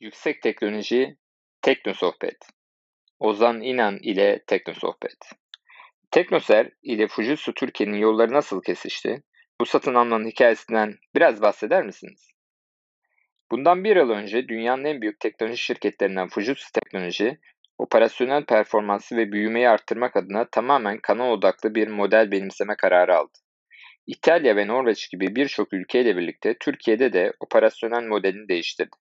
Yüksek Teknoloji Tekno Sohbet Ozan İnan ile Tekno Sohbet Teknoser ile Fujitsu Türkiye'nin yolları nasıl kesişti? Bu satın almanın hikayesinden biraz bahseder misiniz? Bundan bir yıl önce dünyanın en büyük teknoloji şirketlerinden Fujitsu Teknoloji, operasyonel performansı ve büyümeyi arttırmak adına tamamen kanal odaklı bir model benimseme kararı aldı. İtalya ve Norveç gibi birçok ülkeyle birlikte Türkiye'de de operasyonel modelini değiştirdi.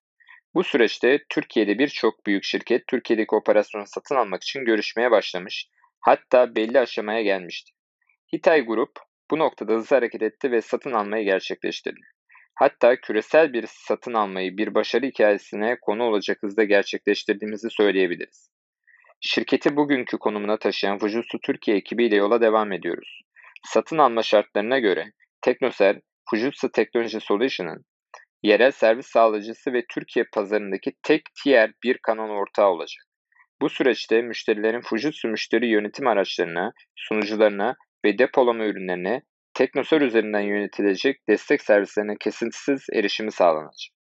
Bu süreçte Türkiye'de birçok büyük şirket Türkiye'deki operasyonu satın almak için görüşmeye başlamış, hatta belli aşamaya gelmişti. Hitay Grup bu noktada hızlı hareket etti ve satın almayı gerçekleştirdi. Hatta küresel bir satın almayı bir başarı hikayesine konu olacak hızda gerçekleştirdiğimizi söyleyebiliriz. Şirketi bugünkü konumuna taşıyan Fujitsu Türkiye ekibiyle yola devam ediyoruz. Satın alma şartlarına göre Teknoser, Fujitsu Technology Solution'ın yerel servis sağlayıcısı ve Türkiye pazarındaki tek tier bir kanal ortağı olacak. Bu süreçte müşterilerin Fujitsu müşteri yönetim araçlarına, sunucularına ve depolama ürünlerine Teknosor üzerinden yönetilecek destek servislerine kesintisiz erişimi sağlanacak.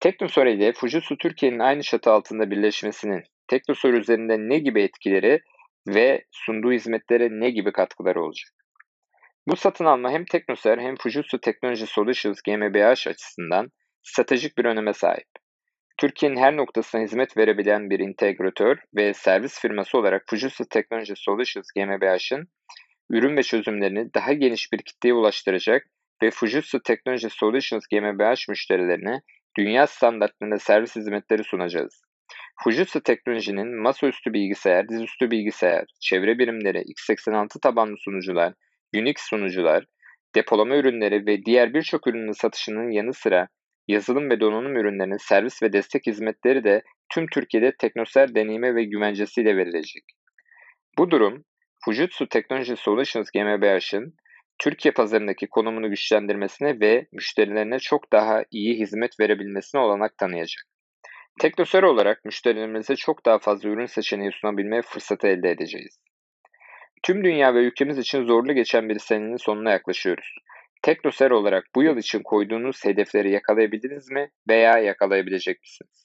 Teknosor ile Fujitsu Türkiye'nin aynı çatı altında birleşmesinin Teknosor üzerinde ne gibi etkileri ve sunduğu hizmetlere ne gibi katkıları olacak? Bu satın alma hem Teknoser hem Fujitsu Technology Solutions GmbH açısından stratejik bir öneme sahip. Türkiye'nin her noktasına hizmet verebilen bir integratör ve servis firması olarak Fujitsu Technology Solutions GmbH'ın ürün ve çözümlerini daha geniş bir kitleye ulaştıracak ve Fujitsu Technology Solutions GmbH müşterilerine dünya standartlarında servis hizmetleri sunacağız. Fujitsu Teknoloji'nin masaüstü bilgisayar, dizüstü bilgisayar, çevre birimleri, x86 tabanlı sunucular, Unix sunucular, depolama ürünleri ve diğer birçok ürünün satışının yanı sıra yazılım ve donanım ürünlerinin servis ve destek hizmetleri de tüm Türkiye'de teknoser deneyime ve güvencesiyle verilecek. Bu durum, Fujitsu Technology Solutions GmbH'ın Türkiye pazarındaki konumunu güçlendirmesine ve müşterilerine çok daha iyi hizmet verebilmesine olanak tanıyacak. Teknoser olarak müşterilerimize çok daha fazla ürün seçeneği sunabilme fırsatı elde edeceğiz. Tüm dünya ve ülkemiz için zorlu geçen bir senenin sonuna yaklaşıyoruz. Teknoser olarak bu yıl için koyduğunuz hedefleri yakalayabildiniz mi veya yakalayabilecek misiniz?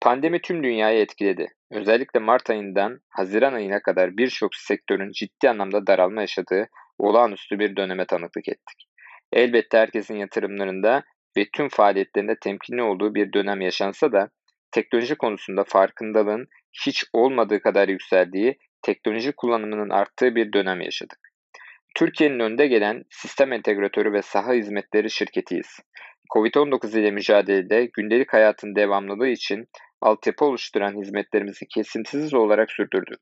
Pandemi tüm dünyayı etkiledi. Özellikle Mart ayından Haziran ayına kadar birçok sektörün ciddi anlamda daralma yaşadığı olağanüstü bir döneme tanıklık ettik. Elbette herkesin yatırımlarında ve tüm faaliyetlerinde temkinli olduğu bir dönem yaşansa da teknoloji konusunda farkındalığın hiç olmadığı kadar yükseldiği teknoloji kullanımının arttığı bir dönem yaşadık. Türkiye'nin önde gelen sistem entegratörü ve saha hizmetleri şirketiyiz. Covid-19 ile mücadelede gündelik hayatın devamlılığı için altyapı oluşturan hizmetlerimizi kesintisiz olarak sürdürdük.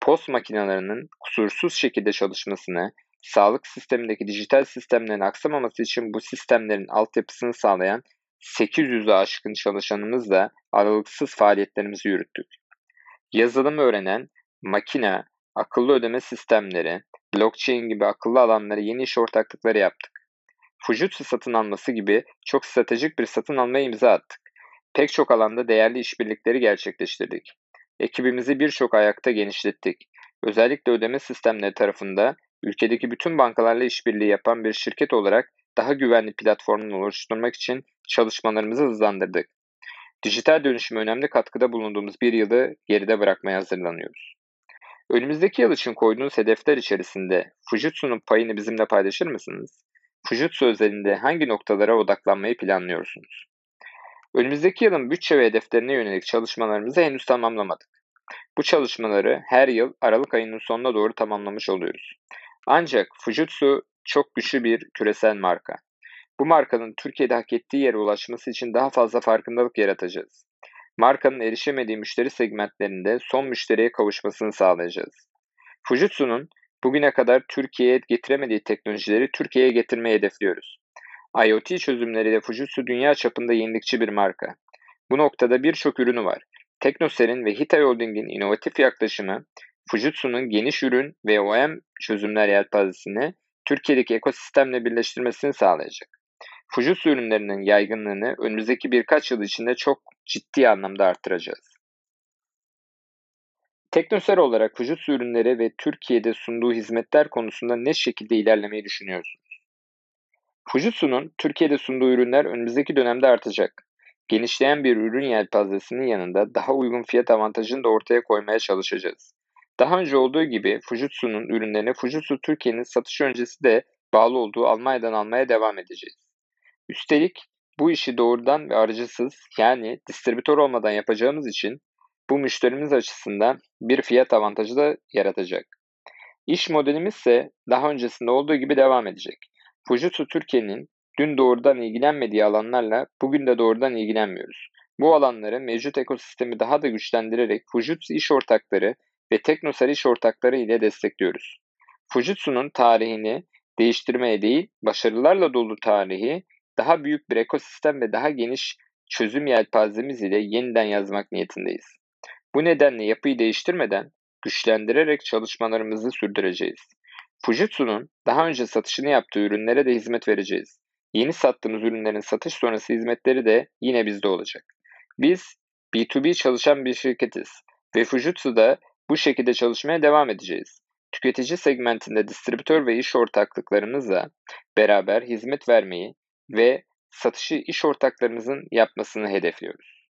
Post makinelerinin kusursuz şekilde çalışmasını, sağlık sistemindeki dijital sistemlerin aksamaması için bu sistemlerin altyapısını sağlayan 800'ü aşkın çalışanımızla aralıksız faaliyetlerimizi yürüttük. Yazılım öğrenen, makine, akıllı ödeme sistemleri, blockchain gibi akıllı alanları yeni iş ortaklıkları yaptık. Fujitsu satın alması gibi çok stratejik bir satın almaya imza attık. Pek çok alanda değerli işbirlikleri gerçekleştirdik. Ekibimizi birçok ayakta genişlettik. Özellikle ödeme sistemleri tarafında ülkedeki bütün bankalarla işbirliği yapan bir şirket olarak daha güvenli platformunu oluşturmak için çalışmalarımızı hızlandırdık. Dijital dönüşüme önemli katkıda bulunduğumuz bir yılı geride bırakmaya hazırlanıyoruz. Önümüzdeki yıl için koyduğunuz hedefler içerisinde Fujitsu'nun payını bizimle paylaşır mısınız? Fujitsu özelinde hangi noktalara odaklanmayı planlıyorsunuz? Önümüzdeki yılın bütçe ve hedeflerine yönelik çalışmalarımızı henüz tamamlamadık. Bu çalışmaları her yıl Aralık ayının sonuna doğru tamamlamış oluyoruz. Ancak Fujitsu çok güçlü bir küresel marka. Bu markanın Türkiye'de hak ettiği yere ulaşması için daha fazla farkındalık yaratacağız. Markanın erişemediği müşteri segmentlerinde son müşteriye kavuşmasını sağlayacağız. Fujitsu'nun bugüne kadar Türkiye'ye getiremediği teknolojileri Türkiye'ye getirmeyi hedefliyoruz. IoT çözümleriyle Fujitsu dünya çapında yenilikçi bir marka. Bu noktada birçok ürünü var. Teknoser'in ve Hitachi Holding'in inovatif yaklaşımı, Fujitsu'nun geniş ürün ve OEM çözümler yelpazesini Türkiye'deki ekosistemle birleştirmesini sağlayacak. Fujitsu ürünlerinin yaygınlığını önümüzdeki birkaç yıl içinde çok ciddi anlamda arttıracağız. Teknoser olarak Fujitsu ürünleri ve Türkiye'de sunduğu hizmetler konusunda ne şekilde ilerlemeyi düşünüyorsunuz? Fujitsu'nun Türkiye'de sunduğu ürünler önümüzdeki dönemde artacak. genişleyen bir ürün yelpazesinin yanında daha uygun fiyat avantajını da ortaya koymaya çalışacağız. Daha önce olduğu gibi Fujitsu'nun ürünlerine Fujitsu Türkiye'nin satış öncesi de bağlı olduğu Almanya'dan almaya devam edeceğiz. Üstelik bu işi doğrudan ve aracısız yani distribütör olmadan yapacağımız için bu müşterimiz açısından bir fiyat avantajı da yaratacak. İş modelimiz ise daha öncesinde olduğu gibi devam edecek. Fujitsu Türkiye'nin dün doğrudan ilgilenmediği alanlarla bugün de doğrudan ilgilenmiyoruz. Bu alanları mevcut ekosistemi daha da güçlendirerek Fujitsu iş ortakları ve Teknosar iş ortakları ile destekliyoruz. Fujitsu'nun tarihini değiştirmeye değil, başarılarla dolu tarihi daha büyük bir ekosistem ve daha geniş çözüm yelpazemiz ile yeniden yazmak niyetindeyiz. Bu nedenle yapıyı değiştirmeden güçlendirerek çalışmalarımızı sürdüreceğiz. Fujitsu'nun daha önce satışını yaptığı ürünlere de hizmet vereceğiz. Yeni sattığımız ürünlerin satış sonrası hizmetleri de yine bizde olacak. Biz B2B çalışan bir şirketiz ve Fujitsu'da bu şekilde çalışmaya devam edeceğiz. Tüketici segmentinde distribütör ve iş ortaklıklarımızla beraber hizmet vermeyi ve satışı iş ortaklarımızın yapmasını hedefliyoruz.